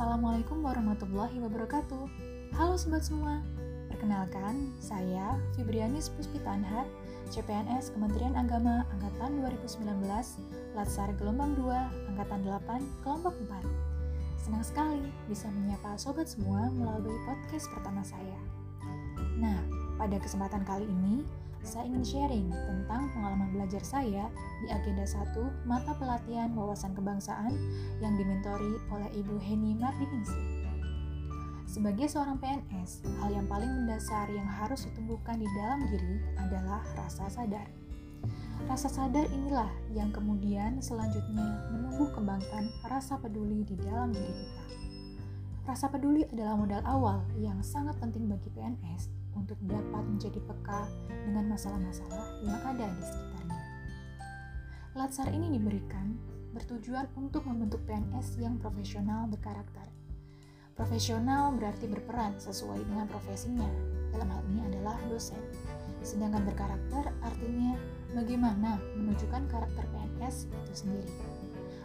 Assalamualaikum warahmatullahi wabarakatuh. Halo sobat semua. Perkenalkan, saya Fibrianis Puspitanhar, CPNS Kementerian Agama Angkatan 2019, Latsar Gelombang 2, Angkatan 8, Kelompok 4. Senang sekali bisa menyapa sobat semua melalui podcast pertama saya. Nah, pada kesempatan kali ini, saya ingin sharing tentang pengalaman belajar saya di agenda 1 mata pelatihan wawasan kebangsaan yang dimentori oleh Ibu Heni Mardiningsi. Sebagai seorang PNS, hal yang paling mendasar yang harus ditumbuhkan di dalam diri adalah rasa sadar. Rasa sadar inilah yang kemudian selanjutnya menumbuh kembangkan rasa peduli di dalam diri kita. Rasa peduli adalah modal awal yang sangat penting bagi PNS untuk dapat menjadi peka dengan masalah-masalah yang ada di sekitarnya. Latsar ini diberikan bertujuan untuk membentuk PNS yang profesional berkarakter. Profesional berarti berperan sesuai dengan profesinya, dalam hal ini adalah dosen. Sedangkan berkarakter artinya bagaimana menunjukkan karakter PNS itu sendiri.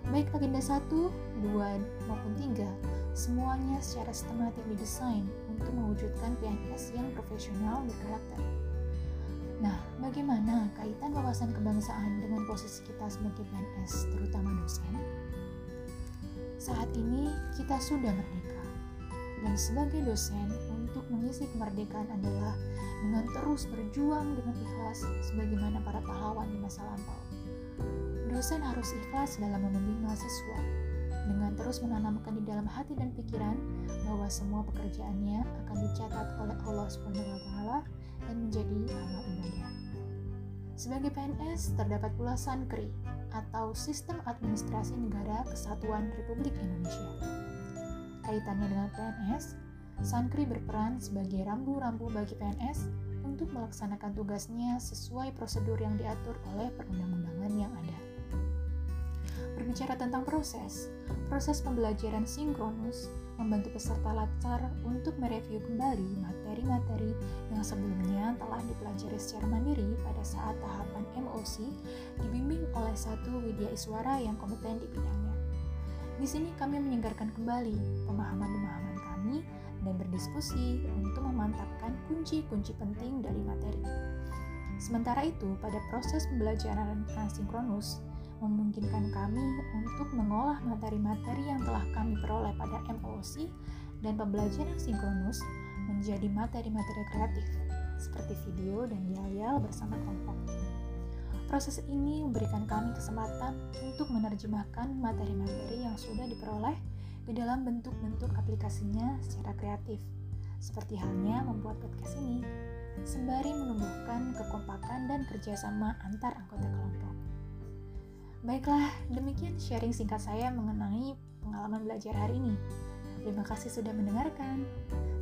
Baik agenda 1, 2, maupun 3, semuanya secara sistematik didesain untuk mewujudkan PNS yang profesional berkarakter. Nah, bagaimana kaitan wawasan kebangsaan dengan posisi kita sebagai PNS, terutama dosen? Saat ini kita sudah merdeka, dan sebagai dosen untuk mengisi kemerdekaan adalah dengan terus berjuang dengan ikhlas sebagaimana para pahlawan di masa lampau dosen harus ikhlas dalam membimbing mahasiswa dengan terus menanamkan di dalam hati dan pikiran bahwa semua pekerjaannya akan dicatat oleh Allah SWT dan menjadi amal ibadah. Sebagai PNS, terdapat pula SANKRI atau Sistem Administrasi Negara Kesatuan Republik Indonesia. Kaitannya dengan PNS, SANKRI berperan sebagai rambu-rambu bagi PNS untuk melaksanakan tugasnya sesuai prosedur yang diatur oleh perundang-undangan yang ada. Berbicara tentang proses, proses pembelajaran sinkronus membantu peserta latar untuk mereview kembali materi-materi yang sebelumnya telah dipelajari secara mandiri pada saat tahapan MOC dibimbing oleh satu widya iswara yang kompeten di bidangnya. Di sini kami menyegarkan kembali pemahaman-pemahaman kami dan berdiskusi untuk memantapkan kunci-kunci penting dari materi. Sementara itu, pada proses pembelajaran asinkronus, memungkinkan kami untuk mengolah materi-materi yang telah kami peroleh pada MOC dan pembelajaran sinkronus menjadi materi-materi kreatif seperti video dan yel-yel bersama kelompok. Proses ini memberikan kami kesempatan untuk menerjemahkan materi-materi yang sudah diperoleh ke dalam bentuk-bentuk aplikasinya secara kreatif, seperti halnya membuat podcast ini, sembari menumbuhkan kekompakan dan kerjasama antar anggota kelompok. Baiklah, demikian sharing singkat saya mengenai pengalaman belajar hari ini. Terima kasih sudah mendengarkan.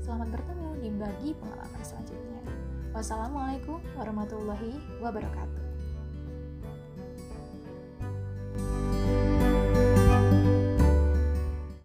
Selamat bertemu di bagi pengalaman selanjutnya. Wassalamualaikum warahmatullahi wabarakatuh.